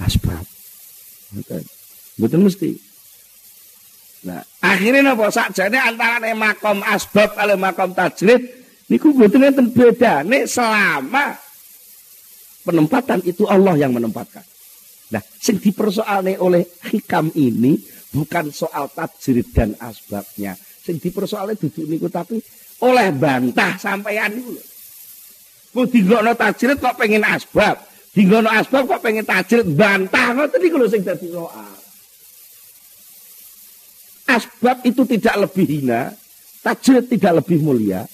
asbab. Betul mesti. Nah, akhirnya napa sakjane antara makom asbab kali makom tajrid niku mboten enten bedane selama penempatan itu Allah yang menempatkan. Nah, sing dipersoalne oleh hikam ini bukan soal tajrid dan asbabnya. Sing dipersoalne duduk niku tapi oleh bantah sampeyan niku lho. Kok dinggono tajrid kok pengen asbab, dinggono asbab kok pengen tajrid bantah ngoten niku lho sing dadi soal. asbab itu tidak lebih hina, tajrid tidak lebih mulia.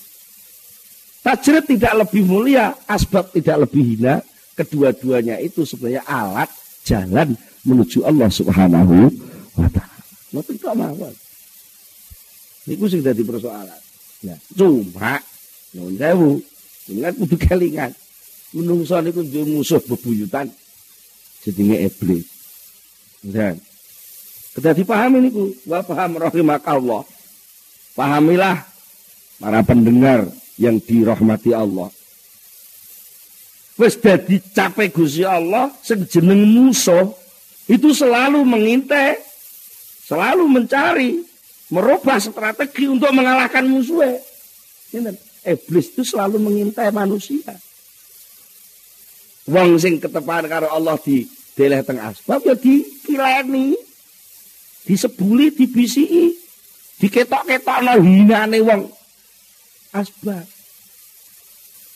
Tajrid tidak lebih mulia, asbab tidak lebih hina. Kedua-duanya itu sebenarnya alat jalan menuju Allah Subhanahu wa taala. Ngoten kok mawon. Niku sing dadi persoalan. Nah, cuma nyuwun sewu, ingat kudu kelingan. Menungso niku duwe musuh bebuyutan jenenge iblis. Dan Kita dipahami niku, wa paham rahimakallah. Pahamilah para pendengar yang dirahmati Allah. Wis dadi cape Gusti Allah sing jeneng musuh itu selalu mengintai, selalu mencari, merubah strategi untuk mengalahkan musuhnya. Iblis itu selalu mengintai manusia. Wong sing ketepan karo Allah di deleh teng asbab ya dikileni disebuli dibisiki diketok-ketokno hinane wong asbab.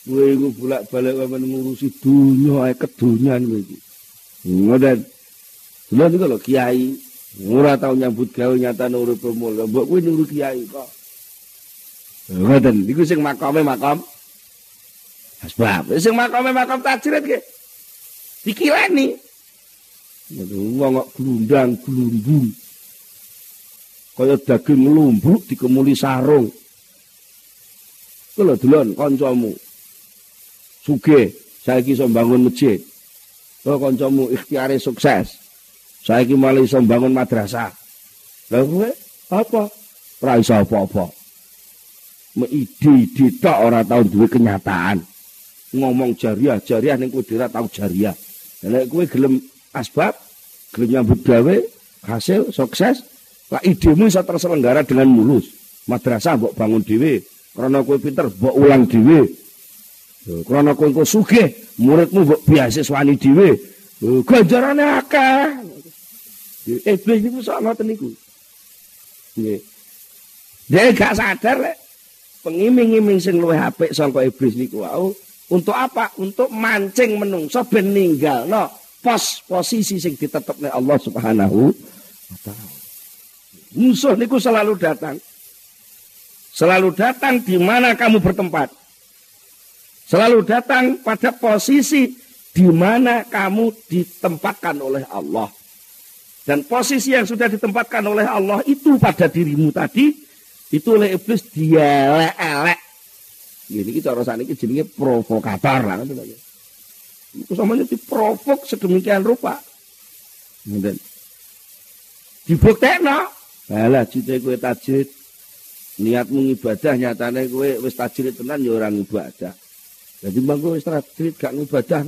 Kowe iku bolak-balik wae ngurusi dunya ae kedonyan kowe iki. Ngoten lha niku lho kiai ora tau nyambut gawe nyata urip mulya mbok kowe nuru kiai kok ngoten niku sing makame makam asbab sing makame makam tajrid ke dikileni wong kok glundang glumbung kaya daging lumbruk dikemuli sarung. Kulo delon kancamu. Sugih saiki iso bangun masjid. Kok kancamu ikhtiare sukses. Saiki malah iso bangun madrasah. Lah kowe apa? Ora iso apa-apa. Ide-ide tok ora tau duwe kenyataan. Ngomong jariah, jariah ning kowe ora tau jariah. Nek kowe gelem asbab, gelem nyambut gawe, hasil sukses, lah idemu iso terselenggara dengan mulus. Madrasah mbok bangun dhewe, krana kowe pinter mbok ulang dhewe. Krana kowe engko sugih, muridmu mbok beasiswani dhewe. Ganjarane akeh. Iblis niku sok ngoten niku. Nggih. Dia gak sadar lek pengiming-iming sing luwih apik saka iblis niku wau untuk apa? Untuk mancing menungso ben ninggalno pos posisi sing ditetepne Allah Subhanahu wa taala. Musuh niku selalu datang. Selalu datang di mana kamu bertempat. Selalu datang pada posisi di mana kamu ditempatkan oleh Allah. Dan posisi yang sudah ditempatkan oleh Allah itu pada dirimu tadi, itu oleh iblis dia elek Ini kita rasanya ini jenenge provokator lah. Itu samanya diprovok sedemikian rupa. Kemudian dibuktekno. Alah cita kue tajrid. Niatmu ibadah nyatane kue wis tajrid tenan ya orang ibadah. Jadi bang kue wis gak ibadah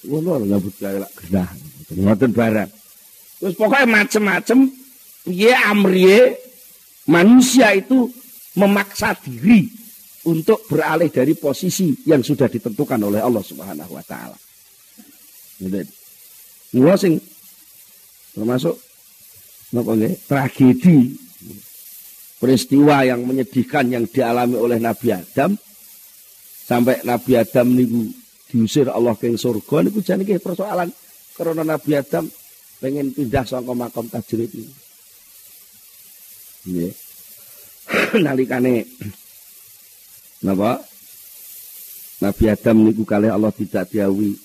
ngono nyambut gawe lak genah. Ngoten barang. Terus pokoknya macem-macem piye amriye manusia itu memaksa diri untuk beralih dari posisi yang sudah ditentukan oleh Allah Subhanahu wa taala. Mula sing termasuk napa nggih tragedi peristiwa yang menyedihkan yang dialami oleh Nabi Adam sampai Nabi Adam niku diusir Allah ke surga niku jane persoalan karena Nabi Adam pengen pindah saka makam tajrid ini. *clears throat* Nalikane napa? Nabi Adam niku kali Allah tidak diawi.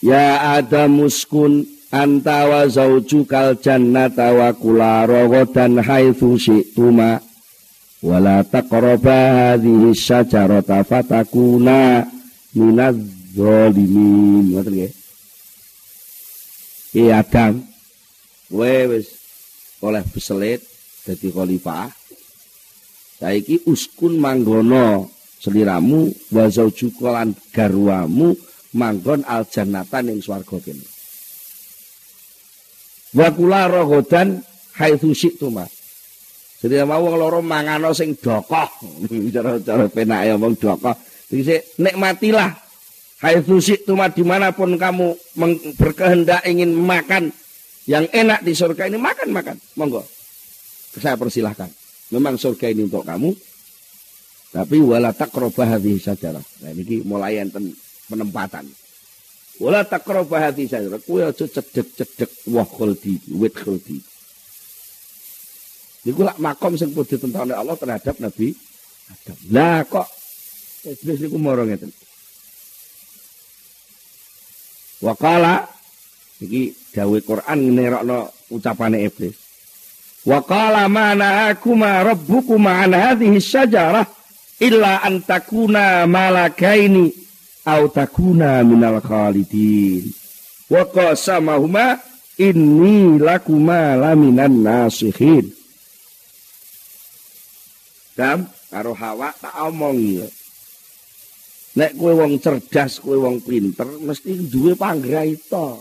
Ya Adam muskun anta wa zaujukal jannata wa kula ragadan haitsu syi'tuma wala taqraba hadhihi syajarata fatakuna minaz zalimin. Ngoten nggih. Adam. Wis oleh beselit dadi khalifah saiki uskun manggono seliramu wa zaujuka lan garwamu manggon al jannata ning swarga kene wa kula rogodan haitsu syi'tuma Jadi mau wong loro mangano sing dokoh. *laughs* Cara-cara penake omong dokoh. Dise nikmatilah. Hai susik tuma di mana pun kamu berkehendak ingin makan yang enak di surga ini makan makan. Monggo. Saya persilahkan. Memang surga ini untuk kamu. Tapi wala takrobah hadhihi sajarah. Nah ini mulai enten penempatan. Wala takrobah hadhihi sajarah. Kuwi aja cedek-cedek wah khuldi, wit khuldi. Niku lak makom sing ditentang Allah terhadap Nabi Adam. Lah kok iblis niku moro ngeten. Wakala iki dawe Quran nerokno ucapane iblis. Mana aku ma rabbukuma an hadhihi syajarah illa an takuna malakaini au takuna minal khalidin. Wa qasamahuma inni lakuma laminan nasihin. Adam karo Hawa tak omong ya. Nek kowe wong cerdas, kowe wong pinter, mesti duwe panggraita.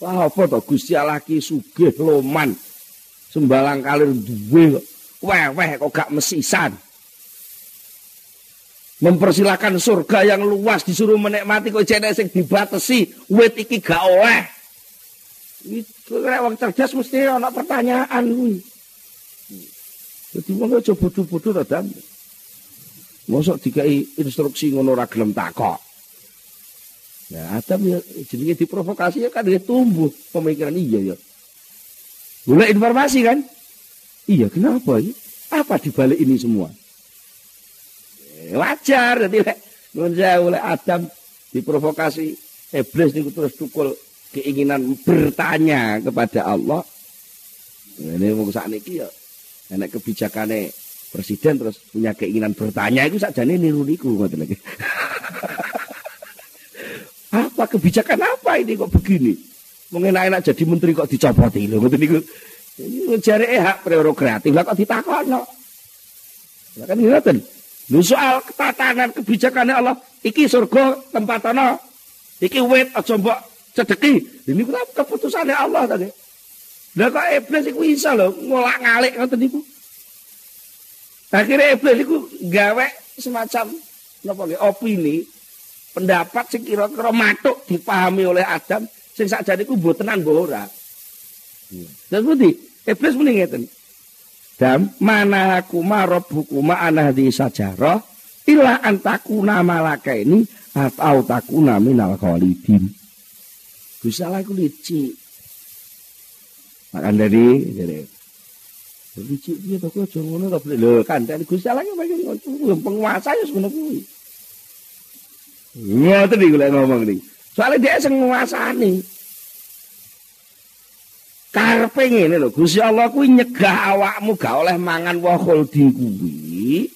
Lah apa to Gusti Allah ki sugih loman. Sembalang kalir duwe weweh kok gak mesisan. Mempersilahkan surga yang luas disuruh menikmati kok jene sing dibatasi wit iki gak oleh. Itu wong cerdas mesti ana pertanyaan kuwi. Jadi wong aja bodoh-bodoh ta dam. Mosok dikai instruksi ngono ora gelem takok. Ya Adam ya jenenge diprovokasi ya kan dia tumbuh pemikiran iya ya. Mulai informasi kan? Iya kenapa ya? Apa dibalik ini semua? Ya, wajar jadi oleh Adam diprovokasi iblis niku terus tukul keinginan bertanya kepada Allah. Ini mau sakniki ya Enak kebijakannya presiden terus punya keinginan bertanya itu saja niru niku lagi. *laughs* Apa kebijakan apa ini kok begini? Mungkin enak jadi menteri kok dicopot ini. Ngoten niku. Jare hak prerogatif lah kok ditakokno. Ya kan ngoten. Lu soal ketatanan kebijakannya Allah, iki surga tempat ana. Iki wit aja mbok cedeki. Ini keputusannya Allah tadi. Lah kok iblis iku iso lho ngolak-ngalik ngoten niku. Akhirnya iblis iku gawe semacam napa opini pendapat sing kira-kira matuk dipahami oleh Adam sing sakjane iku mbotenan mbok ora. Dan pundi? Iblis muni ngeten. Dam mana aku marabbuku ma ana di sajarah illa antakuna malaka ini atau takuna minal khalidin. Gusti Allah iku licik. Makan dari jadi licik piye to kok aja ngono to lho kandhane Gusti Allah ki penguasa ya ngono kuwi. Ngoten iki lek ngomong iki. Soale dia sing nguasani. Karepe ngene lho, Gusti Allah kuwi nyegah awakmu gak oleh mangan woh khuldi kuwi.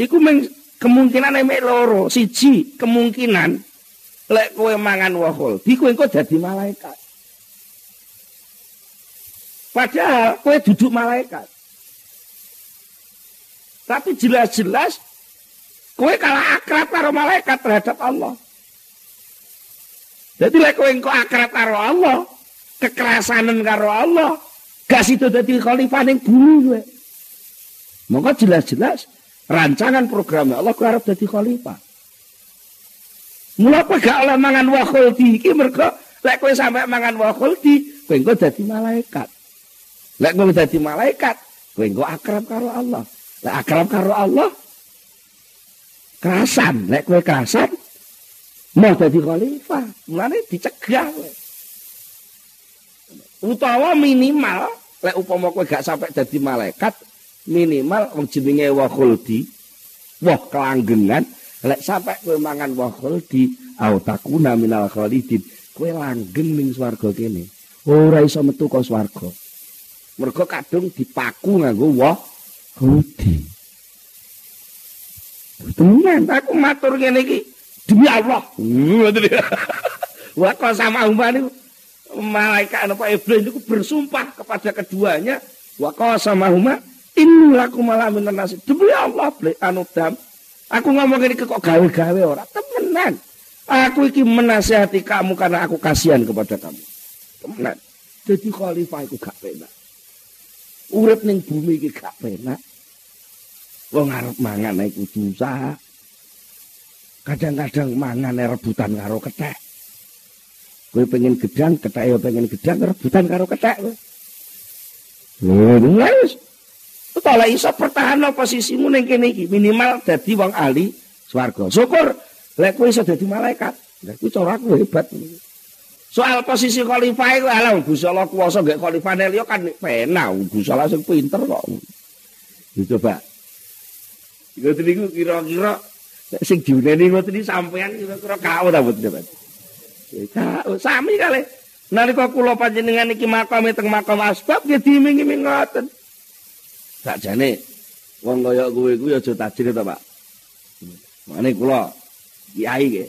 Iku meng kemungkinan emek loro. Siji, kemungkinan lek kowe mangan woh khuldi kowe engko malaikat. Padahal kowe duduk malaikat. Tapi jelas-jelas Kowe kalah akrab karo malaikat terhadap Allah. Jadi lek kowe engko akrab karo Allah, kekerasanan karo Allah, gak sido dadi khalifah ning bumi kowe. Monggo jelas-jelas rancangan program Allah kowe arep dadi khalifah. Mula gak oleh mangan wa khuldi iki mergo lek kowe sampe mangan wa khuldi, kowe engko dadi malaikat. Lek kowe dadi malaikat, kowe engko akrab karo Allah. Lek akrab karo Allah, kerasan lek kowe kerasan mau dadi khalifah mulane dicegah kowe. Utawa minimal lek upama kowe gak sampai dadi malaikat minimal wong jenenge wa khuldi wah kelanggengan lek sampai kowe mangan wa khuldi au takuna minal khalidin kowe langgeng ning swarga kene. Ora iso metu ka swarga. Mergo kadung dipaku nganggo wa khuldi Temen aku matur ngene iki. Demi Allah. Wa *laughs* sama umane malaikat apa iblis itu bersumpah kepada keduanya. Wa sama huma innaku malah nasi demi Allah anu dam aku ngomong ini kok gawe-gawe ora? Temenan. Aku iki menasihati kamu karena aku kasihan kepada kamu. Temenan. Jadi khalifah itu gak penak urip ning bumi iki gak penak Wong arep mangan naik kudu. Kadang-kadang mangan rebutan karo kethek. Kowe pengen gedang, kethek ya pengen gedang rebutan karo kethek kowe. Lho, wis. Utawa iso pertahan posisimu ning kene iki minimal dadi wong ahli swarga. Syukur lek kowe iso dadi malaikat. Lha kuwi cara aku hebat. Soal posisi khalifah iku ala Gusti Allah kuwasa gek khalifah liya kan penak. Gusti Allah sing pinter kok. Coba Ngoten niku kira-kira sing diuneni ngoten iki sampean kira-kira kau ta mboten Pak. Kau sami kali. Nalika kula panjenengan iki makame teng makam asbab ya diiming-iming ngoten. Sakjane wong kaya kowe kuwi aja tajir ta, Pak. Mane kula kiai ge.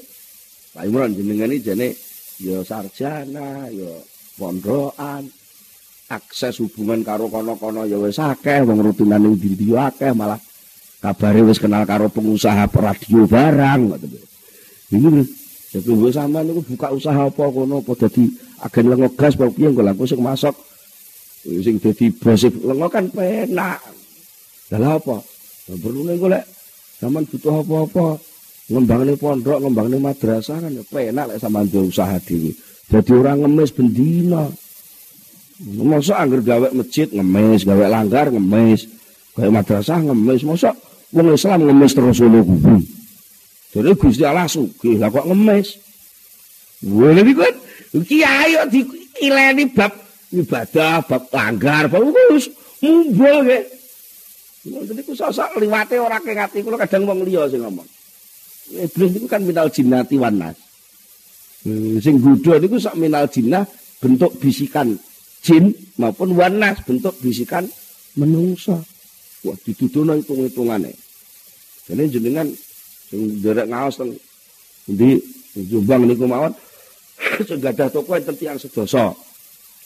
Pak Imran jenengan iki jane ya sarjana, ya pondokan, akses hubungan karo kono-kono ya wis akeh, wong rutinane ndi akeh malah kabare wis kenal karo pengusaha radio barang ini jadi gue sama niku buka usaha apa kono apa dadi agen lengo gas apa piye engko langsung masuk. Sing dadi bos lengo kan penak. Lha apa? Perlu ning golek zaman butuh apa-apa ngembangane pondok ngembangane madrasah kan penak lek sampean usaha dhewe. Jadi orang ngemis bendina Masa anggar gawe masjid ngemis, gawe langgar ngemis, gawe madrasah ngemis, masa wong Islam ngemis terus ngono kuwi. Dene Gusti Allah sugih, lah kok ngemis. Wene iki kan kiai kok diileni bab ibadah, bab langgar, bab wis mumbul ge. Ngoten iku sosok liwate ora ke ngati kula kadang wong liya sing ngomong. Iblis niku kan minal jinnati wan nas. Hmm, sing gudha niku sak minal jinnah bentuk bisikan jin maupun wanas bentuk bisikan menungsa. Wah, dituduhno hitung-hitungane. Dene jenengan sing nderek ngaos teng endi Jombang niku mawon *coughs* segadah toko enten tiyang sedoso.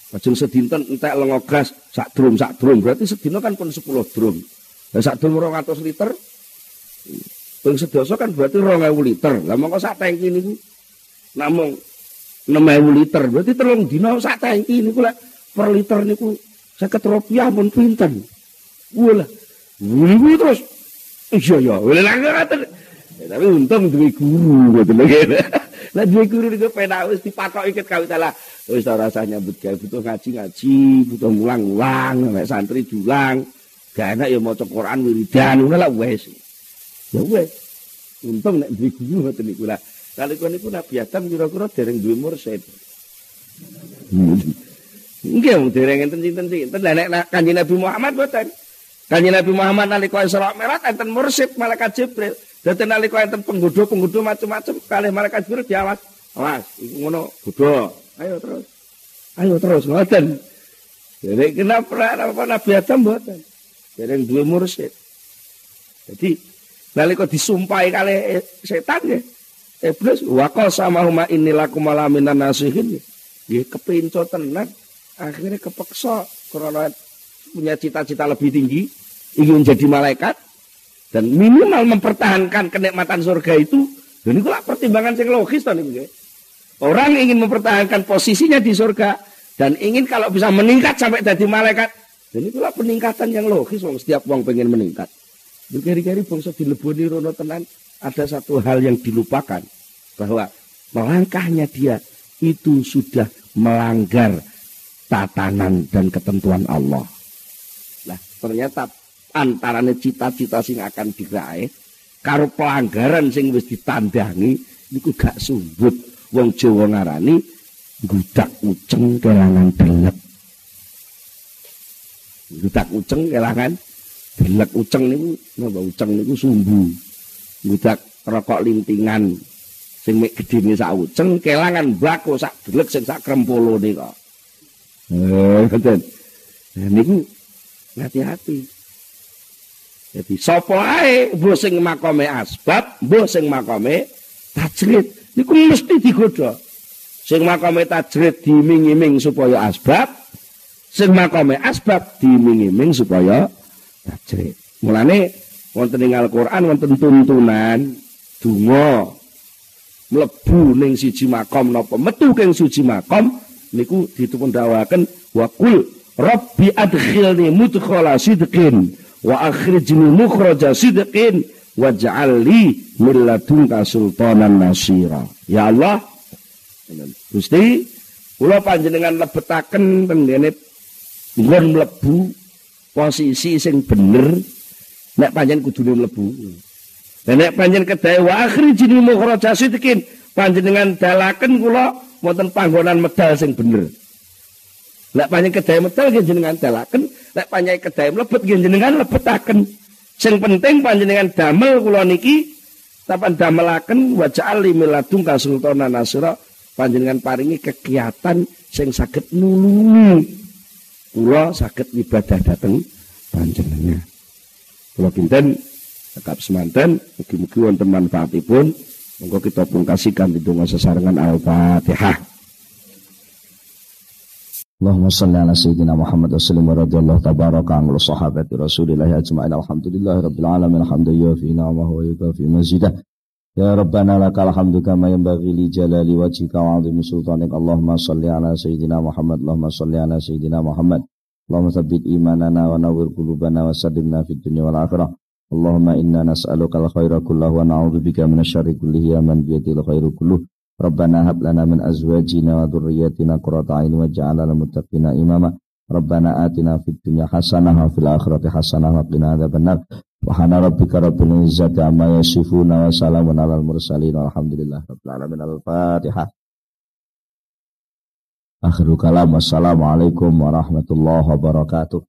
Lajeng sedinten entek lengo gas sak drum sak drum berarti sedina kan pun 10 drum. Lah sak drum 200 liter. Ping sedoso kan berarti 2000 liter. Lah mongko sak tangki niku namung 6000 liter. Berarti telung dina sak tangki niku lek per liter niku 50 rupiah pun pinten. Wala. Niku terus iya ya, wala ngaten. Tapi untung duwe guru ngoten lho. Lah duwe guru niku penak wis dipatok iket kawitala. Wis ora rasah nyambut gawe butuh ngaji-ngaji, butuh mulang-mulang, nek santri dulang. Gak enak ya maca Quran wiridan ngono lah wis. Ya wis. Untung nek duwe guru ngoten niku lah. Kali niku Nabi Adam kira-kira dereng duwe mursyid. Nggih, dereng enten sinten-sinten. Lah nek Kanjeng Nabi Muhammad boten. Kanjeng Nabi Muhammad nalika Isra Mi'raj enten mursyid malaikat Jibril. Dadi nalika enten penggodho-penggodho macam-macam kalih malaikat Jibril diawas. Awas, iku ngono bodho. Ayo terus. Ayo terus ngoten. Jadi kenapa apa Nabi Adam mboten? Dereng duwe mursyid. Jadi nalika disumpahi kali setan nggih. Iblis wa qasama huma inni lakum malaminan nasihin. Nggih kepinco tenan. Akhirnya kepeksa karena punya cita-cita lebih tinggi ingin jadi malaikat dan minimal mempertahankan kenikmatan surga itu dan itu pertimbangan yang logis Orang ingin mempertahankan posisinya di surga dan ingin kalau bisa meningkat sampai jadi malaikat. Dan itulah peningkatan yang logis wong setiap wong pengen meningkat. Kiri-kiri bangsa dileboni rono tenan ada satu hal yang dilupakan bahwa melangkahnya dia itu sudah melanggar tatanan dan ketentuan Allah. Nah, ternyata antaranya cita-cita sing akan diraih karo pelanggaran sing wis ditandangi niku gak sumbut wong Jawa ngarani gudak uceng kelangan delek. Gudak uceng kelangan delek uceng niku napa uceng niku sumbu. Gudak rokok lintingan sing mek gedene sak uceng kelangan bako sak delek sing sak krempolone kok. Eh, ngoten. niku hati-hati. Jadi sapa ae mbuh sing makome asbab, mbuh sing makome tajrid. Niku mesti digodha. Sing makome tajrid diiming-iming supaya asbab, sing makome asbab diiming-iming supaya tajrid. Mulane wonten ing Al-Qur'an wonten tuntunan donga mlebu ning siji makom napa metu king siji makom niku ditupun dawaken wa qul rabbi adkhilni mudkhala sidqin wa akhrijni mukhraja sidqin waj'al li min ladunka sultanan nasira. Ya Allah, Gusti, kula panjenengan lebetaken teng dene nggon mlebu posisi sing bener nek panjenengan kudune mlebu. Nek panjenengan kedahe wa akhrijini mukhraja sidqin, panjenengan dalaken kula wonten panggonan medal sing bener. Nek panjenengan kedahe medal nggih jenengan dalaken, nek panjenengan kedahe mlebet jenengan lebetaken. Sing penting panjenengan damel kula niki tapan damelaken wajah ali miladung kasultana nasira panjenengan paringi kegiatan sing saged nulungi kula saged ibadah dateng panjenengan. Kula pinten cekap semanten mugi-mugi wonten manfaatipun. Monggo kita pungkasikan di donga sesarengan Al-Fatihah. Allahumma salli ala sayyidina Muhammad wa sallim wa radiyallahu tabaraka an sahabati rasulillahi ajma'in. Alhamdulillahi rabbil alamin. Hamdan yufi ni'amahu wa yukafi mazidah Ya Rabbana lakal hamdu kama yanbaghi li jalali wajhika wa 'azimi sultanik. Allahumma salli Muhammad. Allahumma salli ala Muhammad. Allahumma thabbit imanana wa nawwir qulubana wa saddimna fid dunya wal akhirah. Allahumma inna nas'aluka al-khaira kullahu wa na'udzubika minasyarri kullihi ya man biyadil Rabbana hab azwajina wa dhurriyyatina qurrata a'yun imama. Rabbana atina fid dunya wa fil akhirati hasanah wa qina adzabannar. Subhana rabbika rabbil izzati amma yasifuna alal mursalin walhamdulillahi rabbil. Al-Fatihah. Akhirul kalam. Wassalamualaikum warahmatullahi wabarakatuh.